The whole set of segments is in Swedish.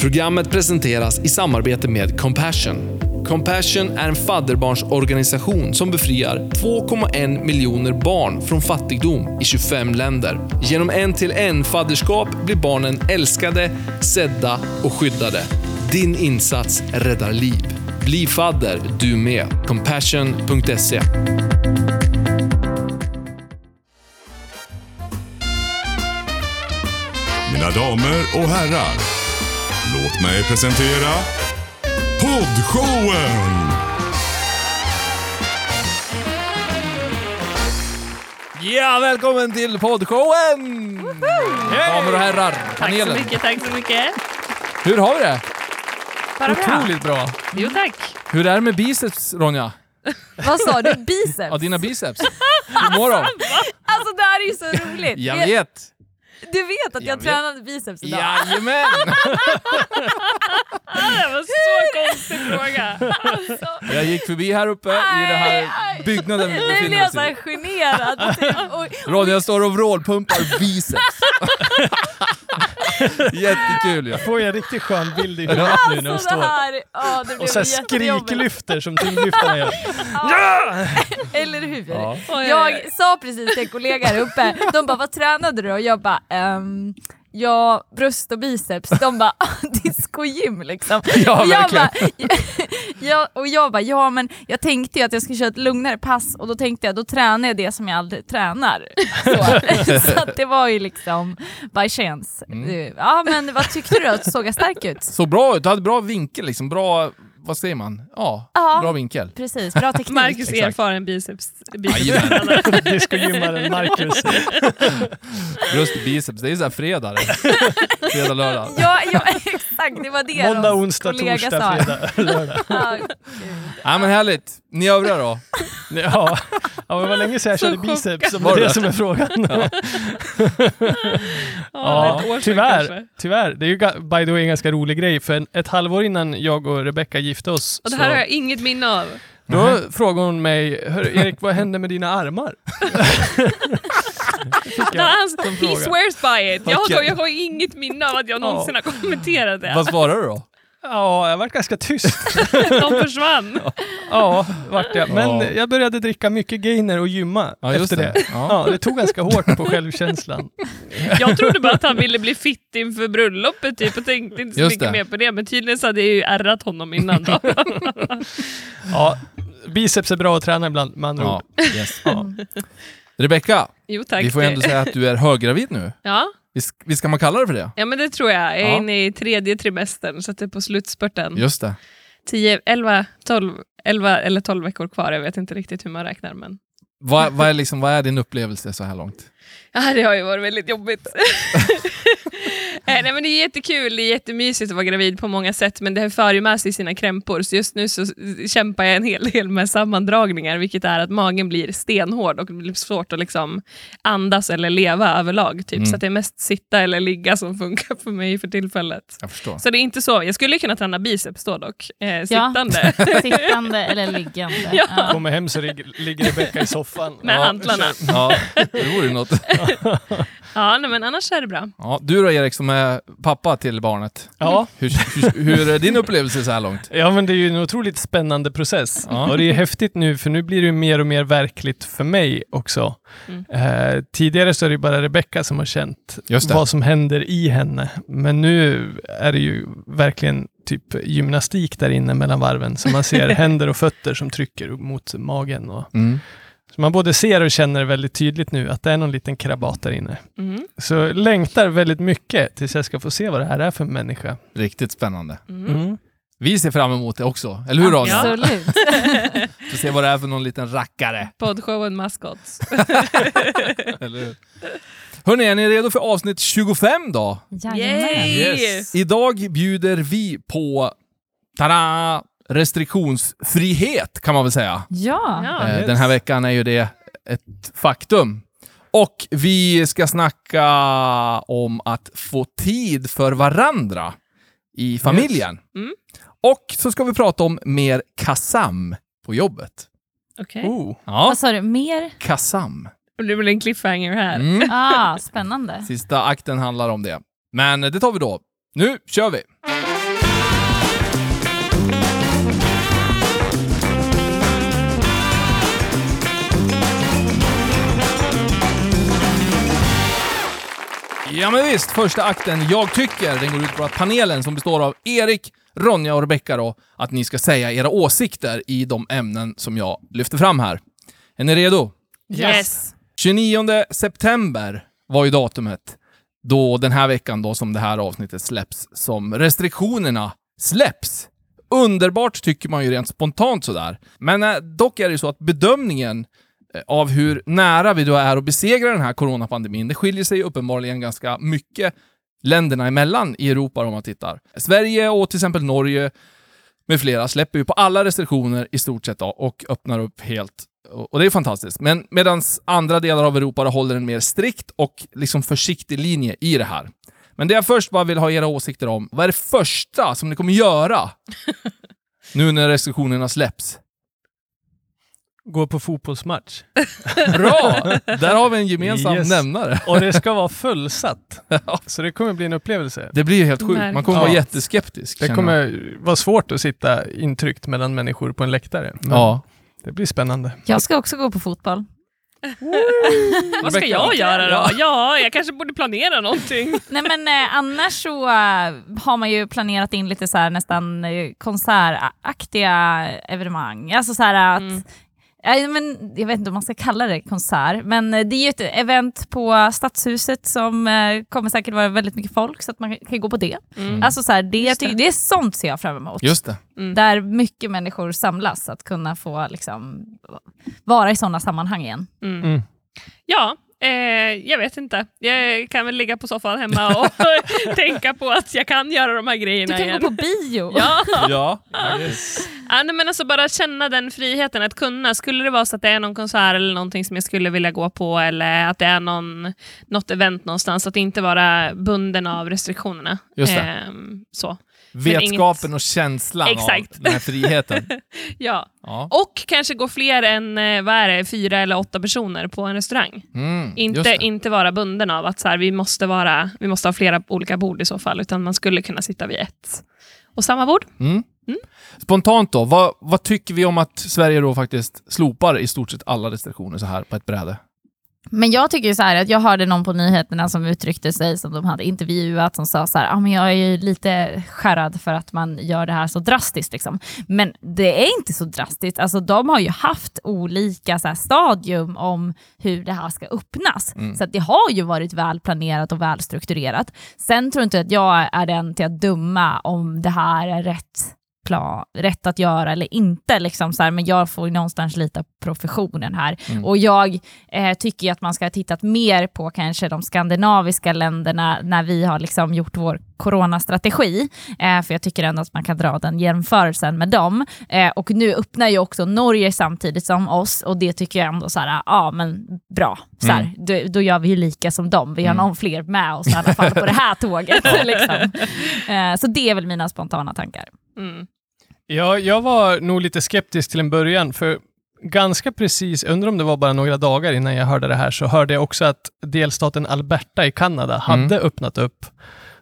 Programmet presenteras i samarbete med Compassion. Compassion är en fadderbarnsorganisation som befriar 2,1 miljoner barn från fattigdom i 25 länder. Genom en till en fadderskap blir barnen älskade, sedda och skyddade. Din insats räddar liv. Bli fadder du med. Compassion.se Mina damer och herrar, låt mig presentera Poddshowen! Ja, välkommen till poddshowen! Damer och herrar, Tack så panelen. mycket, tack så mycket. Hur har vi det? Bara bra. Otroligt bra. Jo tack. Hur är det med biceps, Ronja? Vad sa du? Biceps? Ja, dina biceps. Hur mår de? Alltså det här är ju så roligt. Jag Vet- vet. Du vet att jag, Jag vet. tränade biceps idag? Jajamän! Det var så konstig fråga. Jag gick förbi här uppe i den här byggnaden vi Nu blir befinner jag oss så här i. generad. Typ. Och, Ronja står och vrålpumpar biceps. Jättekul ju. Får jag en riktigt skön bild i huvudet nu när du alltså det står här, ja det och så skriklyfter som tyngdlyftarna gör. Eller hur? Ja. Jag sa precis till en kollega här uppe, de bara vad tränade du? Och jag bara ehm, ja, bröst och biceps. De bara discogym liksom. Ja, och, jag bara, ja, och jag bara ja men jag tänkte ju att jag skulle köra ett lugnare pass och då tänkte jag då tränar jag det som jag aldrig tränar. Så, så att det var ju liksom by chance. Mm. Ja men vad tyckte du då? Såg jag stark ut? Så bra ut, du hade bra vinkel liksom. Bra, vad säger man? Ja, Ja. bra vinkel. Precis, bra teknik. Marcus Exakt. erfaren biceps. Jajamän. biceps. Discogymmaren Marcus. Och biceps, det är ju såhär fredag. Fredag, lördag. Ja, ja, exakt, det var det Måndag, onsdag, torsdag, sa. fredag, lördag. Ja, gud. Ja men härligt. Ni övriga då? Ja, ja det var länge sedan jag Så körde biceps, om det Var är det? som är frågan. Ja. Ja, tyvärr. kanske. Tyvärr. Det är ju by the way en ganska rolig grej, för en, ett halvår innan jag och Rebecca gifte oss, Och det här har så, jag inget minne av. då frågade hon mig, "Hör, Erik vad hände med dina armar? Jag han, he fråga. swears by it. Jag, har, jag har inget minne av att jag någonsin har kommenterat det. Vad svarar du då? Ja, jag var ganska tyst. De försvann. Ja, vart jag. Men Ja. jag började dricka mycket gainer och gymma Ja, just efter det. det. Ja. Ja, det tog ganska hårt på självkänslan. Jag trodde bara att han ville bli fit inför bröllopet typ, och tänkte inte så Just mycket det. mer på det. Men tydligen så hade jag ju ärrat honom innan. Då. Ja, biceps är bra att träna ibland med andra Ja, ord. yes. Ja. Rebecka, vi får ändå säga att du är höggravid nu. Ja. Visst, visst kan man kalla det för det? ja, men det tror jag. Jag är Ja. inne i tredje trimestern, så det är på slutspurten. Just det. 10, 11, 12, 11 eller 12 veckor kvar. Jag vet inte riktigt hur man räknar. Men... Vad, vad, är liksom, vad är din upplevelse så här långt? Ja, det har ju varit väldigt jobbigt. Eh, Nej, men det är jättekul, det är jättemysigt att vara gravid på många sätt, men det för ju med sig sina krämpor. Så just nu så kämpar jag en hel del med sammandragningar, vilket är att magen blir stenhård och det blir svårt att liksom andas eller leva överlag. Typ. Mm. Så att det är mest sitta eller ligga som funkar för mig för tillfället. Jag förstår. Så det är inte så. Jag skulle kunna träna biceps då dock, eh, sittande. Sittande eller liggande. Ja. Ja. Kommer hem så ligger, Rebecca i soffan. Med Ja, hantlarna. Ja, det vore ju något. Ja, nej, men annars är det bra. Ja, du då Erik som är pappa till barnet. Ja. Hur, hur, hur är din upplevelse så här långt? Ja, men det är ju en otroligt spännande process. Ja. Och det är häftigt nu, för nu blir det ju mer och mer verkligt för mig också. Mm. Eh, tidigare så är det ju bara Rebecca som har känt vad som händer i henne. Men nu är det ju verkligen typ gymnastik där inne mellan varven. Så man ser händer och fötter som trycker mot magen. Och, Mm. Så man både ser och känner väldigt tydligt nu att det är någon liten krabat där inne. Mm. Så längtar väldigt mycket tills jag ska få se vad det här är för människa. Riktigt spännande. Mm. Mm. Vi ser fram emot det också, eller hur Ronja? Absolut. Får se vad det är för någon liten rackare. Poddshowen Maskots. Eller hur? Hörni, är ni redo för avsnitt 25 då? Jajamän. Yay! Idag bjuder vi på tada, restriktionsfrihet kan man väl säga. Ja. Ja. Eh. Den här veckan är ju det ett faktum. Och vi ska snacka om att få tid för varandra i familjen. Mm. Och så ska vi prata om mer kasam på jobbet. Okej. Oh. Ja, Vad sa du? Mer? kasam. Det blir en cliffhanger här. Mm. Ah, spännande. Sista akten handlar om det. Men det tar vi då. Nu kör vi! Ja men visst, första akten Jag tycker, den går ut på att panelen som består av Erik, Ronja och Rebecka då, att ni ska säga era åsikter i de ämnen som jag lyfter fram här. Är ni redo? Yes. 29 september var ju datumet då den här veckan då som det här avsnittet släpps, som restriktionerna släpps. Underbart tycker man ju rent spontant sådär. Men eh, dock är det ju så att bedömningen av hur nära vi då är att besegra den här coronapandemin, det skiljer sig uppenbarligen ganska mycket länderna emellan i Europa om man tittar. Sverige och till exempel Norge med flera släpper ju på alla restriktioner i stort sett då, och öppnar upp helt. Och det är fantastiskt. Men medan andra delar av Europa håller en mer strikt och liksom försiktig linje i det här. Men det jag först bara vill ha era åsikter om, vad är det första som ni kommer göra nu när restriktionerna släpps? Gå på fotbollsmatch. Bra! Där har vi en gemensam Yes. nämnare. Och det ska vara fullsatt. Så det kommer bli en upplevelse. Det blir ju helt sjukt. Man kommer Ja. vara jätteskeptisk. Det känner kommer vara svårt att sitta intryckt mellan människor på en läktare. Men Ja. Det blir spännande. Jag ska också gå på fotboll. Vad ska jag göra då? Ja. Ja, jag kanske borde planera någonting. Nej men eh, annars så eh, har man ju planerat in lite så här, nästan eh, konsertaktiga evenemang. Alltså så här att Mm. Ja, men, jag vet inte om man ska kalla det konsert, men eh, det är ju ett event på Stadshuset som eh, kommer säkert vara väldigt mycket folk så att man kan gå på det. Mm. Alltså så här, det, det. det är sånt ser jag fram emot. Just det. Där mycket människor samlas, att kunna få liksom, vara i sådana sammanhang igen. Mm. Mm. Ja, eh, jag vet inte. Jag kan väl ligga på soffan hemma och tänka på att jag kan göra de här Du grejerna kan igen. gå på bio. Ja. Ja. Ja, nej, men alltså bara känna den friheten att kunna. Skulle det vara så att det är någon konsert eller någonting som jag skulle vilja gå på eller att det är någon, något event någonstans, att inte vara bunden av restriktionerna. Just det. Ehm, så. Vetskapen och känslan Exakt. av den här friheten. Ja. Ja. Och kanske gå fler än eh, vad är det, fyra eller åtta personer på en restaurang. Mm, Inte, inte vara bunden av att så här, vi, måste vara, vi måste ha flera olika bord i så fall, utan man skulle kunna sitta vid ett och samma bord. Mm. Spontant då, vad, vad tycker vi om att Sverige då faktiskt slopar i stort sett alla restriktioner så här på ett bräde? Men jag tycker så här att jag hörde någon på nyheterna som uttryckte sig som de hade intervjuat som sa så här, ah, men jag är ju lite skärrad för att man gör det här så drastiskt. Liksom. Men det är inte så drastiskt. Alltså, de har ju haft olika så här, stadium om hur det här ska öppnas. Så att det har ju varit väl planerat och väl strukturerat. Sen tror inte att jag är den till att döma om det här är rätt plan, rätt att göra eller inte. Liksom så här, men jag får ju någonstans lita på professionen här. Och jag eh, tycker ju att man ska ha tittat mer på kanske de skandinaviska länderna när vi har liksom gjort vår coronastrategi. Eh, för jag tycker ändå att man kan dra den jämförelsen med dem. Eh, och nu öppnar ju också Norge samtidigt som oss och det tycker jag ändå så här, ja men bra. Så här, då, då gör vi ju lika som dem. Vi har någon fler med oss i alla fall på det här tåget. liksom. eh, så det är väl mina spontana tankar. Mm. Ja, jag var nog lite skeptisk till en början, för ganska precis, undrar om det var bara några dagar innan jag hörde det här, så hörde jag också att delstaten Alberta i Kanada hade öppnat upp,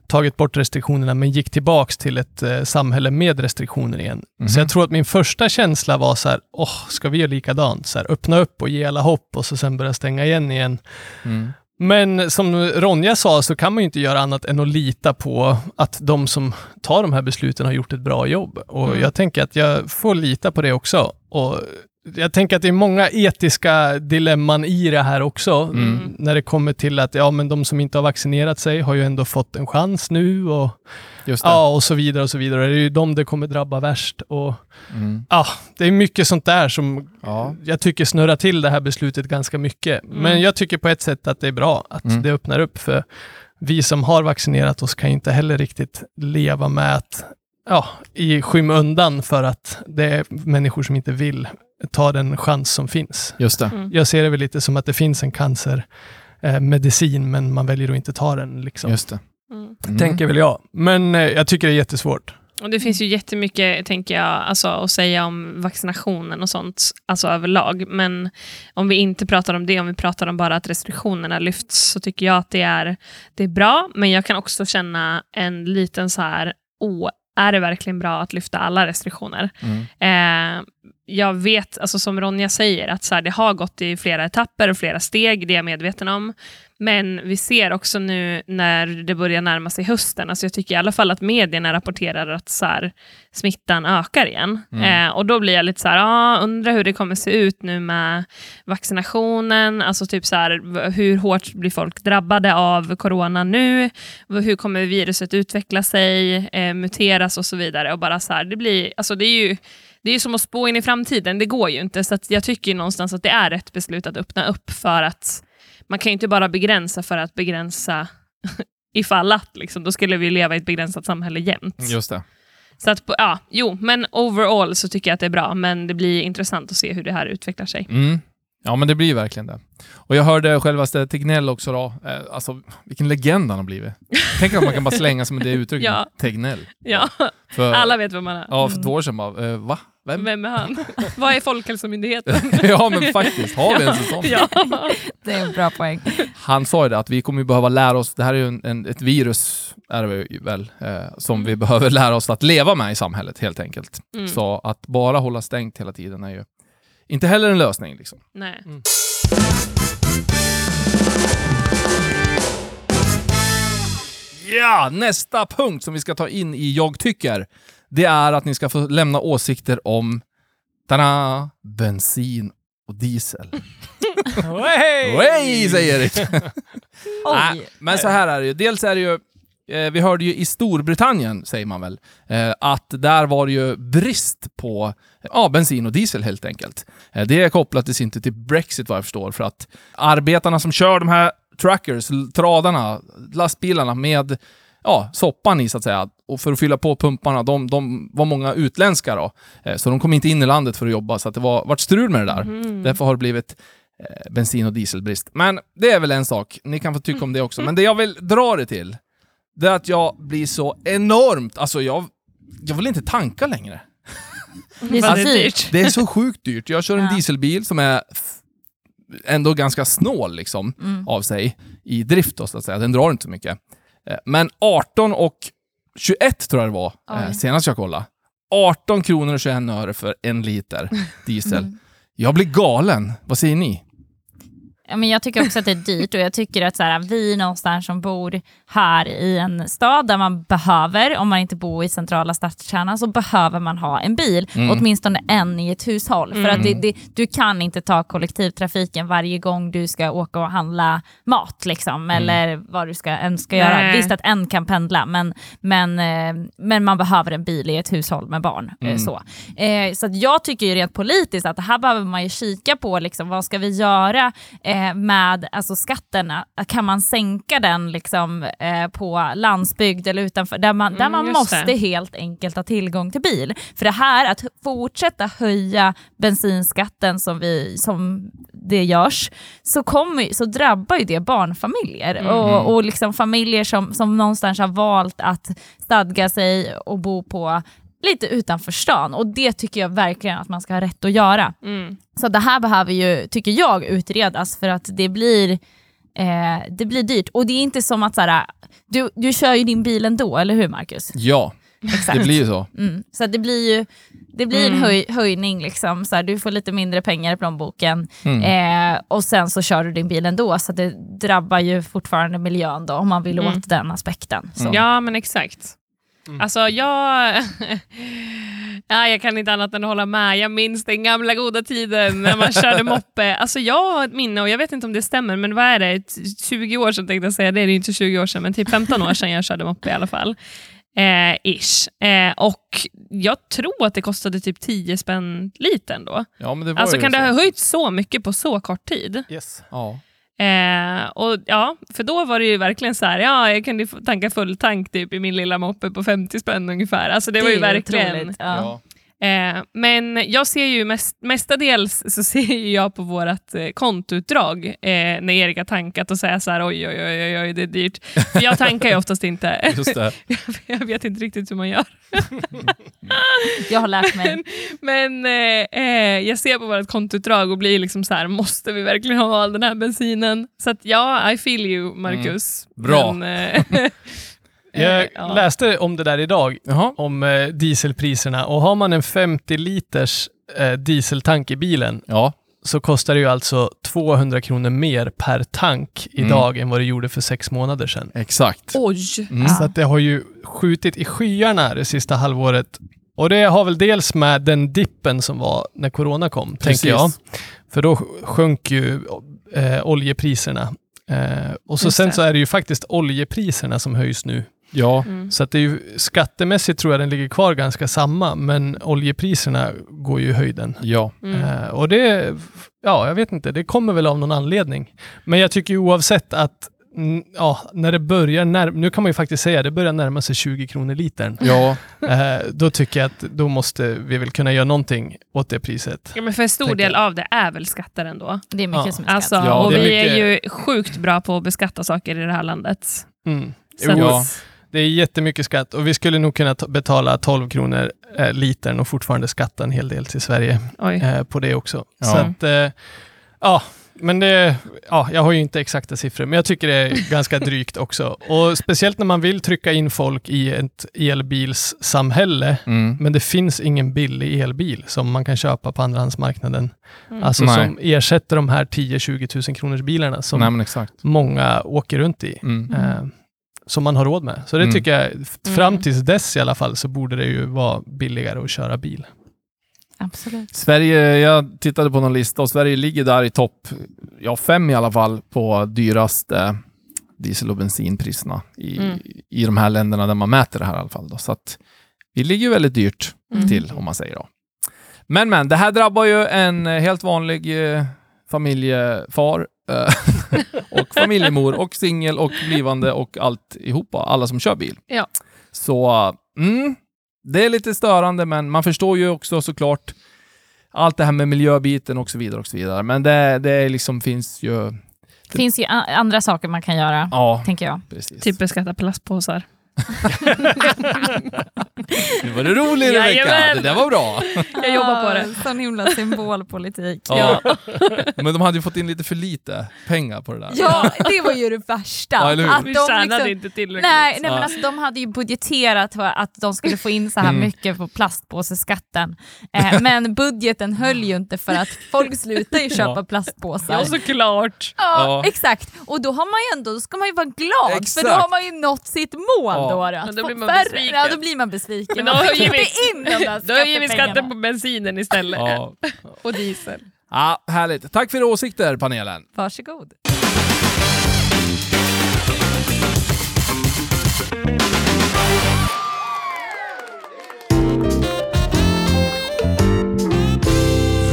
tagit bort restriktionerna, men gick tillbaks till ett eh, samhälle med restriktioner igen. Så jag tror att min första känsla var så här, åh, ska vi göra likadant? Så här, öppna upp och ge alla hopp och så sen börja stänga igen igen. Mm. Men som Ronja sa så kan man ju inte göra annat än att lita på att de som tar de här besluten har gjort ett bra jobb. Och jag tänker att jag får lita på det också. Och jag tänker att det är många etiska dilemman i det här också. När det kommer till att ja, men de som inte har vaccinerat sig har ju ändå fått en chans nu och, ja, och så vidare och så vidare. Det är ju de det kommer drabba värst. Och, Mm. ja, det är mycket sånt där som Ja. jag tycker snurrar till det här beslutet ganska mycket. Men jag tycker på ett sätt att det är bra att Mm. det öppnar upp för vi som har vaccinerat oss kan ju inte heller riktigt leva med att ja, i skymundan för att det är människor som inte vill ta den chans som finns. Just det. Mm. Jag ser det väl lite som att det finns en cancermedicin, eh, men man väljer att inte ta den. Liksom. Just det. Mm. Mm. Tänker väl jag. Men eh, jag tycker det är jättesvårt. Och det finns ju jättemycket, tänker jag, alltså, att säga om vaccinationen och sånt, alltså överlag. Men om vi inte pratar om det, om vi pratar om bara att restriktionerna lyfts, så tycker jag att det är, det är bra. Men jag kan också känna en liten så här, åh, är det verkligen bra att lyfta alla restriktioner? Mm. Eh, jag vet, alltså som Ronja säger, att så här, det har gått i flera etapper och flera steg, det är jag medveten om. Men vi ser också nu när det börjar närma sig hösten, alltså jag tycker i alla fall att medierna rapporterar att så här, smittan ökar igen. Mm. Eh, och då blir jag lite så här, ah, undrar hur det kommer se ut nu med vaccinationen, alltså typ så här, hur hårt blir folk drabbade av corona nu? Hur kommer viruset utveckla sig, eh, muteras och så vidare. Och bara så här, det, blir, alltså det är ju det är ju som att spå in i framtiden, det går ju inte. Så att jag tycker någonstans att det är rätt beslut att öppna upp för att man kan ju inte bara begränsa för att begränsa ifall att. Liksom. Då skulle vi leva i ett begränsat samhälle jämt. Just det. Så att, ja, jo, men overall så tycker jag att det är bra, men det blir intressant att se hur det här utvecklar sig. Mm. Ja, men det blir verkligen det. Och jag hörde självaste Tegnell också då. Eh, alltså, vilken legend han har blivit. Tänk om man kan bara slänga sig med det uttrycket. Ja. Tegnell. Ja, För, alla vet vad man är. Ja, för två år sedan bara, eh, va? Vem? Vem är han? Vad är Folkhälsomyndigheten? ja, men faktiskt. Har vi ens en sån? ja. Det är en bra poäng. Han sa ju det att vi kommer behöva lära oss, det här är ju en, en, ett virus, är det väl, eh, som vi behöver lära oss att leva med i samhället helt enkelt. Mm. Så att bara hålla stängt hela tiden är ju inte heller en lösning. Liksom. Nej. Ja, nästa punkt som vi ska ta in i Jag tycker, det är att ni ska få lämna åsikter om tada, bensin och diesel. Hej, säger Erik! Oj. Nej, men så här är det ju. Dels är det ju, eh, vi hörde ju i Storbritannien, säger man väl, eh, att där var det ju brist på ja, bensin och diesel helt enkelt. Eh, det kopplades inte till Brexit vad jag förstår, för att arbetarna som kör de här truckers, tradarna, lastbilarna med ja, soppan i så att säga, och för att fylla på pumparna, de, de var många utländska då. Eh, så de kom inte in i landet för att jobba, så att det var, vart strul med det där. Mhm. Därför har det blivit eh, bensin och dieselbrist. Men det är väl en sak. Ni kan få tycka om det också. Men det jag vill dra det till, det är att jag blir så enormt... Alltså jag, jag vill inte tanka längre. Det är så dyrt. Det är så sjukt dyrt. Jag kör en Ja. dieselbil som är ändå ganska snål liksom, Mm. av sig i drift då, så att säga. Den drar inte så mycket. Eh, Men 18 och 21 tror jag det var eh, senast jag kollade. 18 kronor och 21 öre för en liter diesel. Mm. Jag blir galen. Vad säger ni? Ja, men jag tycker också att det är dyrt och jag tycker att så här, vi någonstans som bor här i en stad där man behöver, om man inte bor i centrala stadskärnan, så behöver man ha en bil. Mm. Åtminstone en i ett hushåll. För Mm. att det, det, du kan inte ta kollektivtrafiken varje gång du ska åka och handla mat, liksom, eller vad du ska, än ska göra. Visst att en kan pendla, men, men, eh, men man behöver en bil i ett hushåll med barn. eh, Mm. Så, eh, så att jag tycker ju rent politiskt att det här behöver man ju kika på, liksom, vad ska vi göra eh, med alltså, skatterna? Kan man sänka den liksom, eh, på landsbygd eller utanför, där man, där Mm, man måste det. helt enkelt ha tillgång till bil? För det här att fortsätta höja bensinskatten som, vi, som det görs, så, kommer, så drabbar ju det barnfamiljer Mm. och, och liksom familjer som, som någonstans har valt att stadga sig och bo på lite utanför stan och det tycker jag verkligen att man ska ha rätt att göra. Mm. Så det här behöver ju, tycker jag, utredas för att det blir, eh, det blir dyrt. Och det är inte som att så här, du, du kör ju din bil ändå, eller hur Marcus? Ja, Exakt. det blir ju så. Mm. Så det blir ju det blir en Mm. höj, höjning, liksom. så här, du får lite mindre pengar i plånboken Mm. eh, och sen så kör du din bil ändå, så det drabbar ju fortfarande miljön då, om man vill Mm. åt den aspekten. Så. Ja, men exakt. Mm. Alltså jag... ja, jag kan inte annat än hålla med. Jag minns den gamla goda tiden när man körde moppe. Alltså jag har ett minne, och jag vet inte om det stämmer, men vad är det? Ett 20 år sedan tänkte jag säga. Det är det inte 20 år sedan, men typ 15 år sedan jag körde moppe i alla fall. Eh, ish. Eh, och jag tror att det kostade typ 10 spänn litern då. Ja, men det var Alltså kan så. det ha höjts så mycket på så kort tid? Yes. Ja. Eh, och ja, för då var det ju verkligen så här, ja, jag kunde få tanka full tank typ i min lilla moppe på 50 spänn ungefär. Alltså det, var ju verkligen... otroligt, Ja. Eh, men jag ser ju mest, mestadels så ser ju jag på vårt eh, kontoutdrag eh, när Erik har tankat och säger så här, oj, oj, oj, oj, oj, det är dyrt. För jag tankar ju oftast inte. Just det. jag vet inte riktigt hur man gör. Jag har lärt mig. Men eh, eh, jag ser på vårt kontoutdrag och blir liksom så här, måste vi verkligen ha all den här bensinen? Så att ja, I feel you, Marcus. Mm. Bra. Men, eh, Jag eh, ja. läste om det där idag, Jaha. om eh, dieselpriserna. Och har man en 50 liters eh, dieseltank i bilen Ja, så kostar det ju alltså 200 kronor mer per tank Mm. idag än vad det gjorde för sex månader sedan. exakt. Oj! Mm. Så att det har ju skjutit i skyarna det sista halvåret. Och det har väl dels med den dippen som var när corona kom, Precis. tänker jag. För då sjönk ju eh, oljepriserna. Eh, och så Just sen det. så är det ju faktiskt oljepriserna som höjs nu. Ja, Mm. Så att det är ju, skattemässigt tror jag den ligger kvar ganska samma, men oljepriserna går ju i höjden. ja. Mm. Eh, och det, ja, jag vet inte, det kommer väl av någon anledning. Men jag tycker ju oavsett att, mm, ja, när det börjar närma, nu kan man ju faktiskt säga det börjar närma sig 20 kronor litern. ja. Eh, då tycker jag att då måste vi väl kunna göra någonting åt det priset. Ja, men för en stor del jag. av det är väl skatter ändå. Det är mycket Ja. som är skatt. Alltså, Ja, och är vi är mycket- ju sjukt bra på att beskatta saker i det här landet. Mm. Så Jo, Ja. Det är jättemycket skatt och vi skulle nog kunna ta- betala 12 kronor eh, litern och fortfarande skatta en hel del till Sverige eh, på det också. Ja. Så att, eh, ja, men det, ja, jag har ju inte exakta siffror, men jag tycker det är ganska drygt också. Och speciellt när man vill trycka in folk i ett elbilssamhälle, Mm. men det finns ingen billig elbil som man kan köpa på andrahandsmarknaden. Mm. Alltså Nej. som ersätter de här 10-20 tusen kronors bilarna som Nej, många åker runt i. Mm. Eh, som man har råd med. Så det Mm. tycker jag, f- fram Mm. tills dess i alla fall, så borde det ju vara billigare att köra bil. Absolut. Sverige, jag tittade på någon lista och Sverige ligger där i topp, ja fem i alla fall, på dyraste diesel och bensinpriserna i, Mm. i de här länderna där man mäter det här i alla fall. Då. Så att vi ligger ju väldigt dyrt Mm. till, om man säger då. Men, men, det här drabbar ju en helt vanlig eh, familjefar eh, familjemor och singel och blivande och allt ihop, alla som kör bil. Ja. Så, mm, det är lite störande, men man förstår ju också såklart allt det här med miljöbiten och så vidare och så vidare. Men det, det liksom finns ju... Det finns ju andra saker man kan göra, Ja, tänker jag. precis. Typ beskatta plastpåsar. Nu var det roligt Rebecka, det där var bra. Jag jobbar på det. Ah, Sån himla symbolpolitik. Ja. Men de hade ju fått in lite för lite pengar på det där. Ja, det var ju det värsta. Ja, eller hur? att Vi de tjänade liksom, inte tillräckligt. nej, nej, men alltså, de hade ju budgeterat för att de skulle få in så här Mm. mycket på plastpåseskatten. Eh, men budgeten höll ju inte för att folk slutar ju köpa Ja. plastpåsar. Ja, såklart. Ja, Ja. exakt. Och då har man ju ändå, då ska man ju vara glad, Exakt. för då har man ju nått sitt mål. Då, då, att Men då få blir man färre- besviken. Ja, då blir man besviken. Men man då fick inte in de där Då höjer vi skatten på bensinen istället. Ja. Och diesel. ja, härligt. Tack för era åsikter, panelen. Varsågod.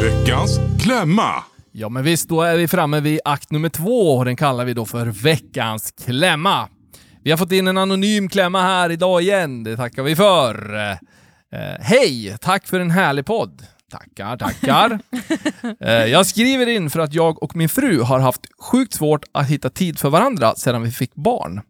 Veckans klämma. Ja, men visst, då är vi framme vid akt nummer två och den kallar vi då för veckans klämma. Vi har fått in en anonym klämma här idag igen. Det tackar vi för. Eh, Hej! Tack för en härlig podd. Tackar, tackar. eh, jag skriver in för att jag och min fru har haft sjukt svårt att hitta tid för varandra sedan vi fick barn.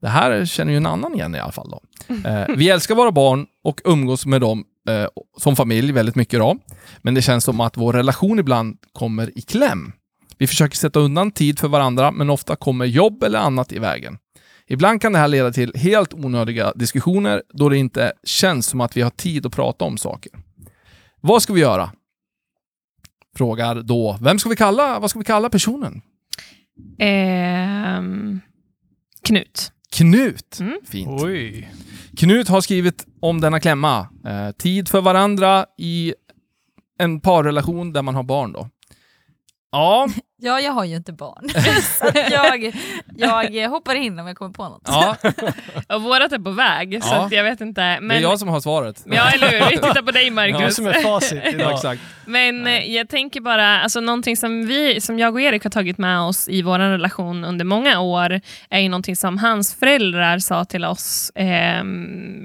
Det här känner ju en annan igen i alla fall. Då. Eh, vi älskar våra barn och umgås med dem eh, som familj väldigt mycket. Då. Men det känns som att vår relation ibland kommer i kläm. Vi försöker sätta undan tid för varandra, men ofta kommer jobb eller annat i vägen. Ibland kan det här leda till helt onödiga diskussioner då det inte känns som att vi har tid att prata om saker. Vad ska vi göra? Frågar då, vem ska vi kalla, vad ska vi kalla personen? Ehm, Knut. Knut. Mm. Fint. Oj. Knut har skrivit om denna klämma. Eh, tid för varandra i en parrelation där man har barn då. Ja, Ja, jag har ju inte barn. så jag, jag hoppar in om jag kommer på något. ja Och vårat är på väg, så Ja. att jag vet inte. det är Men, jag som har svaret. Ja, eller hur? Vi tittar på dig, Marcus. som är facit Ja, idag. exakt. Men eh, jag tänker bara, alltså någonting som vi, som jag och Erik har tagit med oss i vår relation under många år, är ju någonting som hans föräldrar sa till oss eh,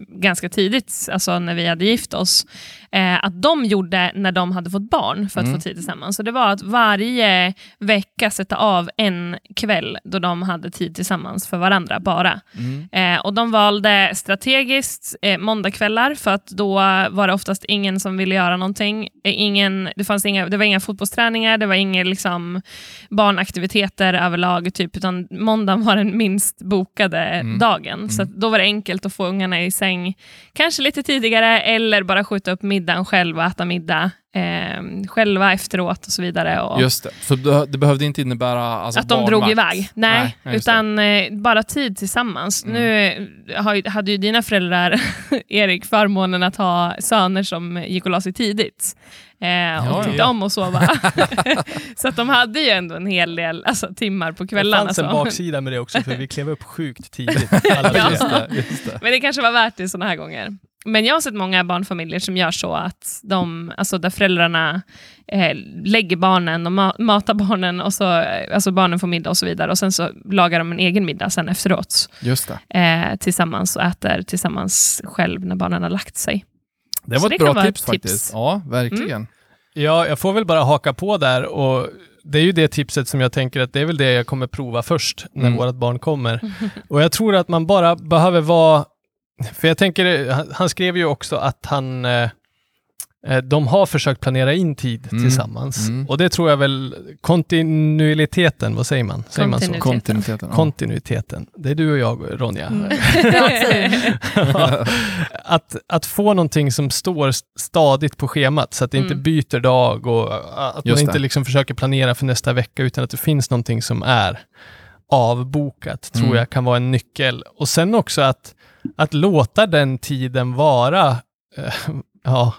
ganska tidigt, alltså när vi hade gift oss, eh, att de gjorde när de hade fått barn för att Mm. få tid tillsammans. Så det var att varje vecka sätta av en kväll då de hade tid tillsammans för varandra bara. Mm. Eh, och de valde strategiskt eh, måndagkvällar för att då var det oftast ingen som ville göra någonting. Eh, ingen, det, fanns inga, det var inga fotbollsträningar, det var inga liksom, barnaktiviteter överlag, typ, utan måndagen var den minst bokade Mm. dagen. Så att då var det enkelt att få ungarna i säng, kanske lite tidigare, eller bara skjuta upp middagen själv och äta middag eh, själva efteråt och så vidare. Och Just det. Så det det behövde inte innebära alltså, att de drog barnvakt? iväg. Nej, Nej, det. utan eh, bara tid tillsammans. Mm. Nu har, hade ju dina föräldrar, Erik, förmånen att ha söner som gick och la sig tidigt. Eh, och ja, tyckte ja. om att sova. så att de hade ju ändå en hel del alltså, timmar på Det kvällarna. fanns en så. baksida med det också, för vi klev upp sjukt tidigt. Alla Ja. Just det, just det. Men det kanske var värt det sådana här gånger. Men jag har sett många barnfamiljer som gör så att de, alltså där föräldrarna eh, lägger barnen och ma- matar barnen och så, eh, alltså barnen får middag och så vidare och sen så lagar de en egen middag sen efteråt Just det. eh, tillsammans och äter tillsammans själv när barnen har lagt sig. Det Så var det ett kan bra tips ett faktiskt. tips. Ja, verkligen. Ja, jag får väl bara haka på där och det är ju det tipset som jag tänker att det är väl det jag kommer prova först när Mm. vårt barn kommer. Och jag tror att man bara behöver vara, för jag tänker, han- skrev ju också att han eh, eh, de har försökt planera in tid Mm. tillsammans. Mm. Och det tror jag väl, kontinuiteten, vad säger man? Säger man så? Kontinuitet. Kontinuiteten. Ja. Kontinuiteten. Det är du och jag, Ronja. Team. att, att få någonting som står st- stadigt på schemat så att det inte Mm. byter dag och att man Just inte det. liksom försöker planera för nästa vecka utan att det finns någonting som är avbokat tror Mm. jag kan vara en nyckel. Och sen också att, att låta den tiden vara eh, ja,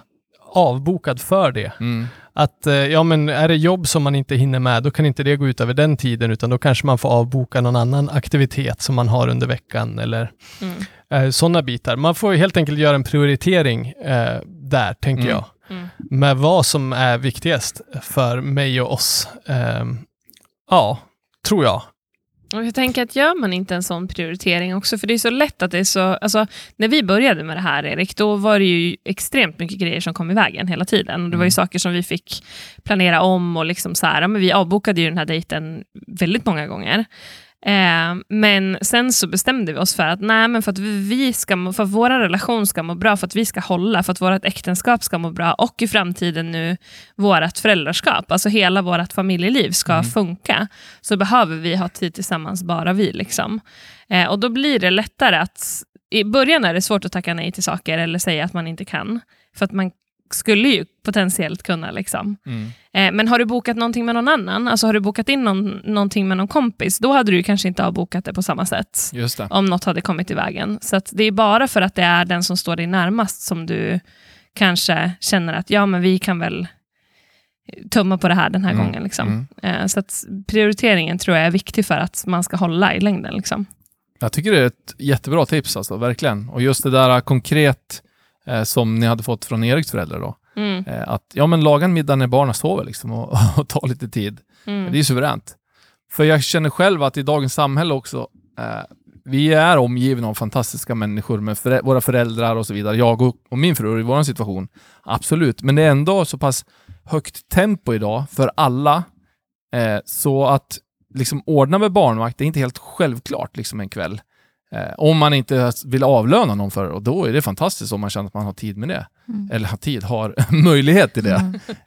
avbokad för det. Mm. Att eh, ja, men är det jobb som man inte hinner med, då kan inte det gå ut över den tiden, utan då kanske man får avboka någon annan aktivitet som man har under veckan eller Mm. eh, sådana bitar. Man får ju helt enkelt göra en prioritering eh, där, tänker Mm. jag, Mm. med vad som är viktigast för mig och oss. Ehm, ja, tror jag. Och jag tänker att gör man inte en sån prioritering också, för det är så lätt att det är så, alltså när vi började med det här Erik, då var det ju extremt mycket grejer som kom i vägen hela tiden. Och det var ju saker som vi fick planera om och liksom så här, men vi avbokade ju den här dejten väldigt många gånger. Eh, men sen så bestämde vi oss för att nej, men för att vi ska, för att vår relation ska må bra, för att vi ska hålla, för att vårt äktenskap ska må bra och i framtiden nu vårt föräldraskap, alltså hela vårt familjeliv ska funka, så behöver vi ha tid tillsammans, bara vi. Liksom. Eh, och då blir det lättare att... I början är det svårt att tacka nej till saker eller säga att man inte kan, för att man skulle ju potentiellt kunna. Liksom. Mm. Eh, men har du bokat någonting med någon annan, alltså har du bokat in någon, någonting med någon kompis, då hade du kanske inte avbokat det på samma sätt om något hade kommit i vägen. Så det är bara för att det är den som står dig närmast som du kanske känner att ja, men vi kan väl tumma på det här den här Mm, gången. Liksom. mm. Eh, Så prioriteringen tror jag är viktig för att man ska hålla i längden. Liksom. Jag tycker det är ett jättebra tips, alltså, verkligen. Och just det där konkret som ni hade fått från Eriks föräldrar då. Mm, Eh, att ja, men laga en middag när barnen sover liksom, och, och ta lite tid. mm, Det är suveränt. För jag känner själv att i dagens samhälle också, eh, vi är omgivna av fantastiska människor med förä- våra föräldrar och så vidare. Jag och, och min fru i vår situation. Absolut. Men det är ändå så pass högt tempo idag för alla. Eh, så att liksom ordna med barnvakt det är inte helt självklart liksom en kväll. Eh, om man inte vill avlöna någon för det. Och då är det fantastiskt om man känner att man har tid med det. Mm. Eller har tid, har möjlighet till det.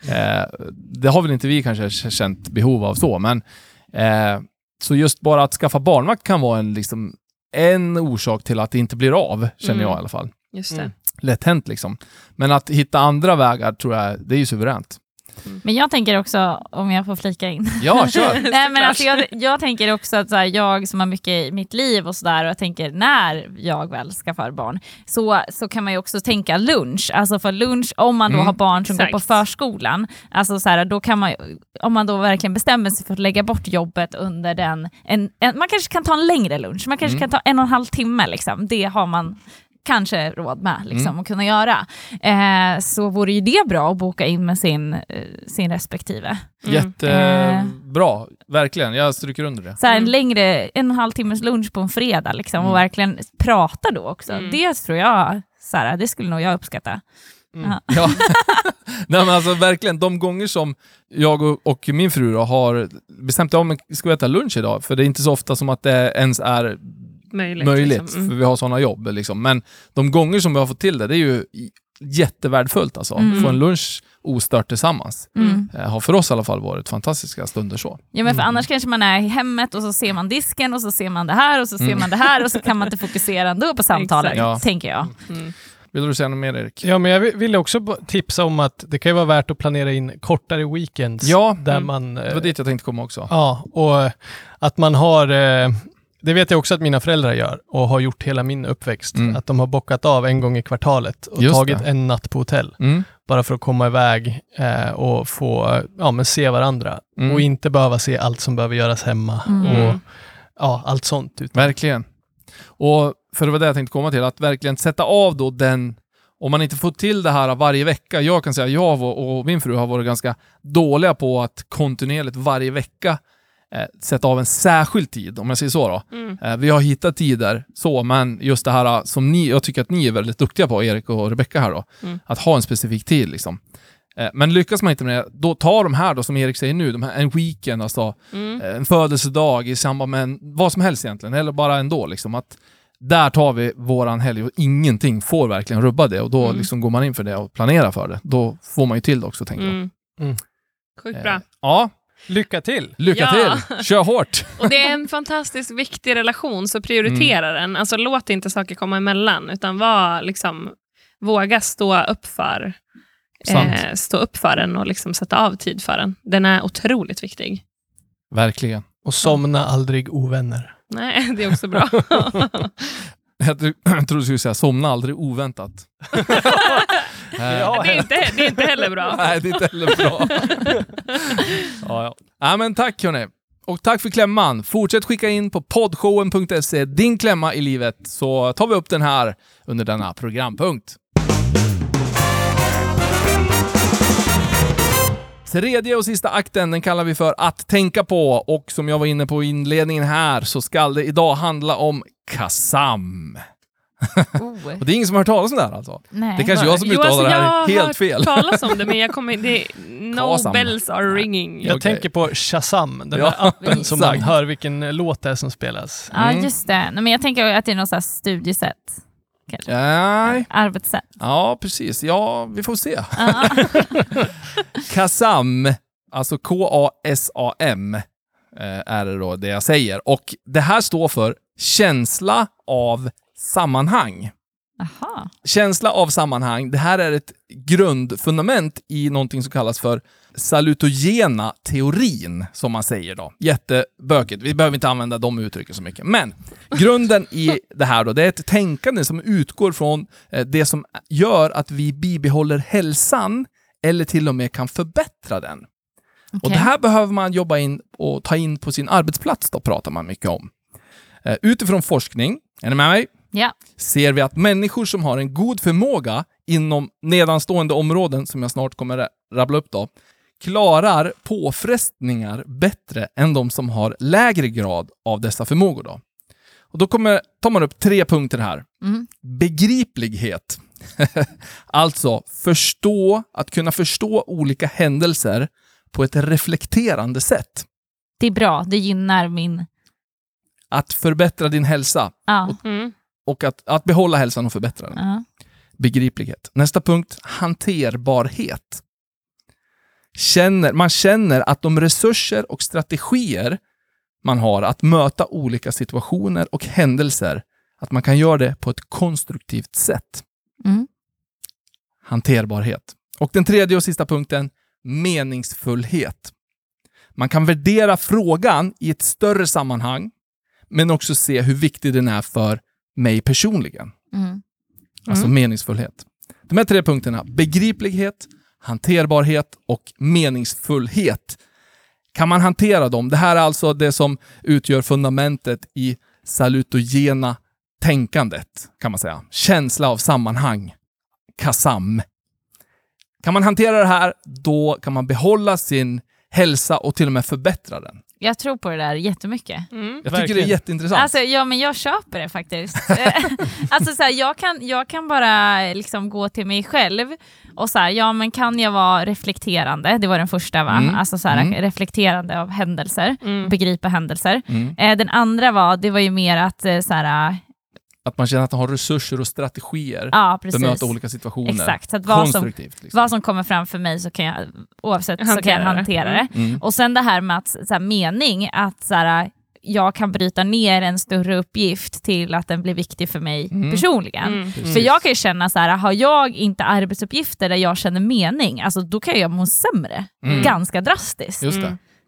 Mm. Eh, det har väl inte vi kanske känt behov av så, men eh, så just bara att skaffa barnvakt kan vara en, liksom, en orsak till att det inte blir av, känner Mm. jag i alla fall. just det. Mm. Lätt hänt liksom. Men att hitta andra vägar tror jag, det är ju suveränt. Men jag tänker också, om jag får flika in, Ja, kör! Nej, men alltså jag, jag tänker också att så här, jag som har mycket i mitt liv och sådär, och jag tänker när jag väl skaffar barn, så, så kan man ju också tänka lunch. Alltså för lunch, om man då Mm. har barn som går Exakt. på förskolan, alltså så här, då kan man, om man då verkligen bestämmer sig för att lägga bort jobbet under den, en, en, man kanske kan ta en längre lunch, man kanske Mm. kan ta en och en halv timme, liksom. det har man kanske råd med liksom, Mm. att kunna göra. Eh, så vore ju det bra att boka in med sin, eh, sin respektive. Mm. Jättebra, verkligen. Jag stryker under det. så här, en Mm. längre, en och en halv timmes lunch på en fredag liksom, och Mm. verkligen prata då också. Mm. Det tror jag, så här, det skulle nog jag uppskatta. Ja. Ja. Nej, men alltså verkligen, de gånger som jag och, och min fru då har bestämt om att ska vi äta lunch idag? För det är inte så ofta som att det ens är Möjligt. möjligt, liksom. Mm. för vi har sådana jobb. Liksom. Men de gånger som vi har fått till det, det är ju jättevärdefullt alltså. Mm. Få en lunch ostört tillsammans. Mm. Eh, har för oss i alla fall varit fantastiska stunder så. Ja, men för Mm. annars kanske man är i hemmet och så ser man disken och så ser man det här och så ser Mm. man det här och så kan man inte fokusera ändå på samtalet. Ja. tänker jag. Mm. Vill du säga något mer Erik? Ja, men jag vill- ville också tipsa om att det kan ju vara värt att planera in kortare weekends. Ja, där mm. man... Det eh, var dit jag tänkte komma också. Ja, och eh, att man har... Det vet jag också att mina föräldrar gör och har gjort hela min uppväxt. Mm. Att de har bockat av en gång i kvartalet och Just tagit det. en natt på hotell. Mm. Bara för att komma iväg eh, och få ja, men se varandra. Mm. Och inte behöva se allt som behöver göras hemma. Mm. Och ja, allt sånt. Utan, Verkligen. Och för det var det jag tänkte komma till, att verkligen sätta av då den, om man inte får till det här varje vecka, jag kan säga jag och min fru har varit ganska dåliga på att kontinuerligt varje vecka sätta av en särskild tid, om jag säger så då. Mm. Eh, vi har hittat tider, så, men just det här eh, som ni, jag tycker att ni är väldigt duktiga på, Erik och Rebecka här då, Mm. att ha en specifik tid liksom. Eh, men lyckas man inte med det, då ta de här då, som Erik säger nu, de här, en weekend, alltså Mm. en födelsedag i samband med en, vad som helst egentligen, eller bara ändå liksom att där tar vi våran helg och ingenting får verkligen rubba det och då Mm. liksom går man in för det och planerar för det. Då får man ju till det också tänker jag. Mm. Mm. Sjukt Eh, bra. Ja, Lycka till! lycka Ja. till! Kör hårt! Och det är en fantastiskt viktig relation, så prioritera Mm. den. Alltså låt inte saker komma emellan, utan var, liksom, våga stå upp för eh, stå upp för den och liksom sätta av tid för den. Den är otroligt viktig. Verkligen. Och somna aldrig ovänner. Nej, det är också bra. Jag trodde du skulle säga somna aldrig oväntat. Eh, det, är inte, det är inte heller bra. Nej, det är inte heller bra. ja, ja. ja, men tack hörni. Och tack för klämman. Fortsätt skicka in på poddshowen.se din klämma i livet så tar vi upp den här under denna programpunkt. Tredje och sista akten den kallar vi för Att tänka på och som jag var inne på i inledningen här så ska det idag handla om Kazam. Oh. Och det är ingen som har hört talas om det här alltså? Nej. Det kanske är jag som Jo, alltså, uttalar det jag här har helt hört fel. talas om det, men jag kommer... Det, no Kasam. bells are ringing. Jag Okej. tänker på Shazam, den Ja, där appen som man hör vilken låt det är som spelas. Ja, Mm. just det. Men jag tänker att det är något så här studiesätt. kanske. Nej, Arbetssätt. ja precis. Ja, vi får se. Ja. Kasam, alltså K-A-S-A-M, eh, är det då det jag säger. Och det här står för känsla av sammanhang. Aha. Känsla av sammanhang, det här är ett grundfundament i någonting som kallas för salutogena teorin, som man säger då. Jättebökigt, vi behöver inte använda de uttrycken så mycket. Men grunden i det här då, det är ett tänkande som utgår från eh, det som gör att vi bibehåller hälsan eller till och med kan förbättra den. Och Okej. det här behöver man jobba in och ta in på sin arbetsplats då, pratar man mycket om. Eh, Utifrån forskning, är ni med mig? Ja. ser vi att människor som har en god förmåga inom nedanstående områden, som jag snart kommer ra- rabbla upp då, klarar påfrestningar bättre än de som har lägre grad av dessa förmågor. Då. Och då kommer, tar man upp tre punkter här. Mm. Begriplighet. alltså förstå, att kunna förstå olika händelser på ett reflekterande sätt. Det är bra, det gynnar min... Att förbättra din hälsa Ja. Mm. Och att, att behålla hälsan och förbättra den. Ja. begriplighet. Nästa punkt, hanterbarhet. Känner, man känner att de resurser och strategier man har att möta olika situationer och händelser, att man kan göra det på ett konstruktivt sätt. Mm. Hanterbarhet. Och den tredje och sista punkten, meningsfullhet. Man kan värdera frågan i ett större sammanhang, men också se hur viktig den är för mig personligen. Mm. Alltså meningsfullhet. De här tre punkterna, begriplighet, hanterbarhet och meningsfullhet. Kan man hantera dem? Det här är alltså det som utgör fundamentet i salutogena tänkandet, kan man säga. Känsla av sammanhang. KASAM. Kan man hantera det här, då kan man behålla sin hälsa och till och med förbättra den. Jag tror på det där jättemycket. Mm. Jag tycker det är jätteintressant. Alltså, ja, men jag köper det faktiskt. alltså, så här, jag, kan, jag kan bara liksom gå till mig själv och så här, ja men kan jag vara reflekterande? Det var den första va? Mm. Alltså så här, Mm. reflekterande av händelser, Mm. begripa händelser. Mm. Eh, den andra var, det var ju mer att eh, så här, Att man känner att man har resurser och strategier ja för att möta olika situationer. Exakt, så att vad som. Liksom. vad som kommer framför mig så kan jag, oavsett, så kan Hantera jag det. hantera det. Mm. Och sen det här med att, så här, mening, att så här, jag kan bryta ner en större uppgift till att den blir viktig för mig Mm. personligen. Mm. För jag kan ju känna så här, har jag inte arbetsuppgifter där jag känner mening, alltså då kan jag må sämre. Mm. Ganska drastiskt.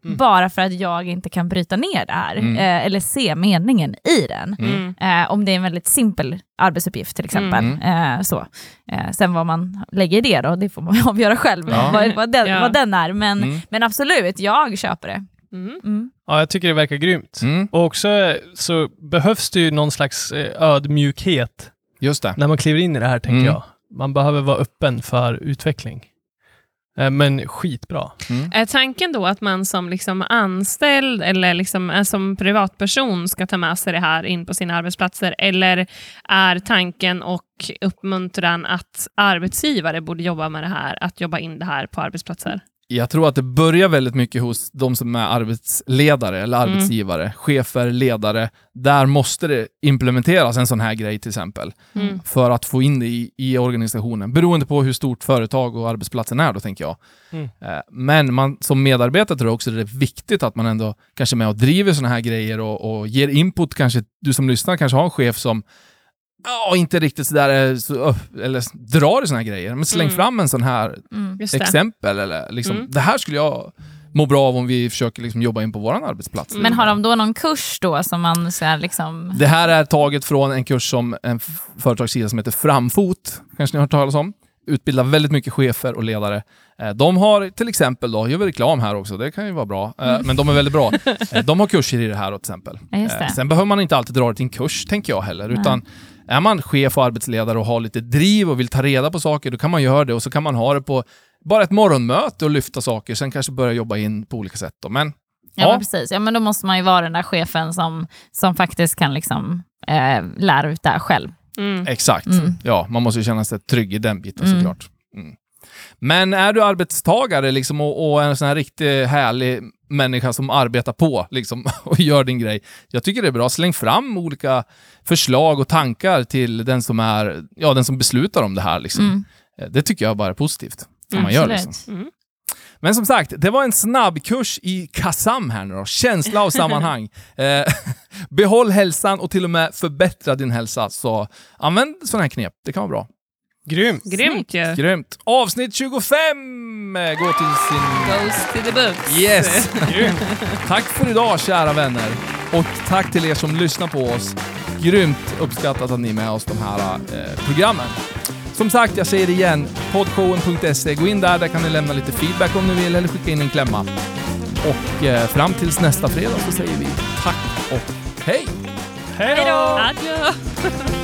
Mm. Mm. Bara för att jag inte kan bryta ner det här, Mm. eh, eller se meningen i den. Mm. Eh, om det är en väldigt simpel arbetsuppgift till exempel. Mm. Eh, så. Eh, sen vad man lägger i det då, det får man avgöra själv, Ja. vad, vad, den, Ja. vad den är. Men, Mm. men absolut, jag köper det. Mm. Mm. Ja, jag tycker det verkar grymt. Mm. Och också eh, så behövs det ju någon slags eh, ödmjukhet Just det. när man kliver in i det här, tänker Mm. jag. Man behöver vara öppen för utveckling. Eh, Men skitbra. Mm. Är tanken då att man som liksom anställd eller liksom eh, som privatperson ska ta med sig det här in på sina arbetsplatser? Eller är tanken och uppmuntran att arbetsgivare borde jobba med det här, att jobba in det här på arbetsplatser? Jag tror att det börjar väldigt mycket hos de som är arbetsledare eller Mm. arbetsgivare, chefer, ledare. Där måste det implementeras en sån här grej till exempel. Mm. för att få in det i, i organisationen. Beroende på hur stort företag och arbetsplatsen är då, tänker jag. Mm. Eh, Men man, som medarbetare tror jag också det är viktigt att man ändå kanske är med och driver sådana här grejer och, och ger input. Kanske du som lyssnar kanske har en chef som ja, inte riktigt sådär, är så, öh, eller drar i sådana här grejer. Men släng Mm. fram en sån här Mm. Exempel. Eller liksom, Mm. Det här skulle jag må bra av om vi försöker liksom jobba in på vår arbetsplats. Mm. Men har de då någon kurs då som man så här liksom... Det här är taget från en kurs som en företagssida som heter Framfot, kanske ni har hört talas om. Utbildar väldigt mycket chefer och ledare. Eh, De har till exempel, då, gör vi reklam här också, det kan ju vara bra, Eh, men de är väldigt bra. Eh, De har kurser i det här till exempel. Ja. Eh, Sen behöver man inte alltid dra det till en kurs, tänker jag heller, Nej. utan är man chef och arbetsledare och har lite driv och vill ta reda på saker, då kan man göra det och så kan man ha det på bara ett morgonmöte och lyfta saker, sen kanske börja jobba in på olika sätt. Då. Men Ja, Ja. Men precis. Ja, men då måste man ju vara den där chefen som, som faktiskt kan liksom, eh, lära ut det här själv. Mm. Exakt. Mm. Ja, man måste ju känna sig trygg i den biten Mm. såklart. Mm. Men är du arbetstagare liksom, och, och en sån här riktigt härlig människa som arbetar på liksom, och gör din grej. Jag tycker det är bra. Släng fram olika förslag och tankar till den som, är, ja, den som beslutar om det här. Liksom. Mm. Eh, Det tycker jag bara är positivt. Mm, man gör liksom. Mm. Men som sagt, det var en snabbkurs i KASAM här nu då. Känsla och sammanhang. Eh, behåll hälsan och till och med förbättra din hälsa. Så använd sådana här knep. Det kan vara bra. Grymt! Grymt ju. Grymt. Avsnitt 25 eh, går till sin... Goes to the books. Yes! tack för idag kära vänner. Och tack till er som lyssnar på oss. Grymt uppskattat att ni är med oss de här eh, programmen. Som sagt, jag säger det igen, podshowen.se. Gå in där, där kan ni lämna lite feedback om ni vill eller skicka in en klämma. Och eh, fram tills nästa fredag så säger vi tack och hej! Hej då! Adjö.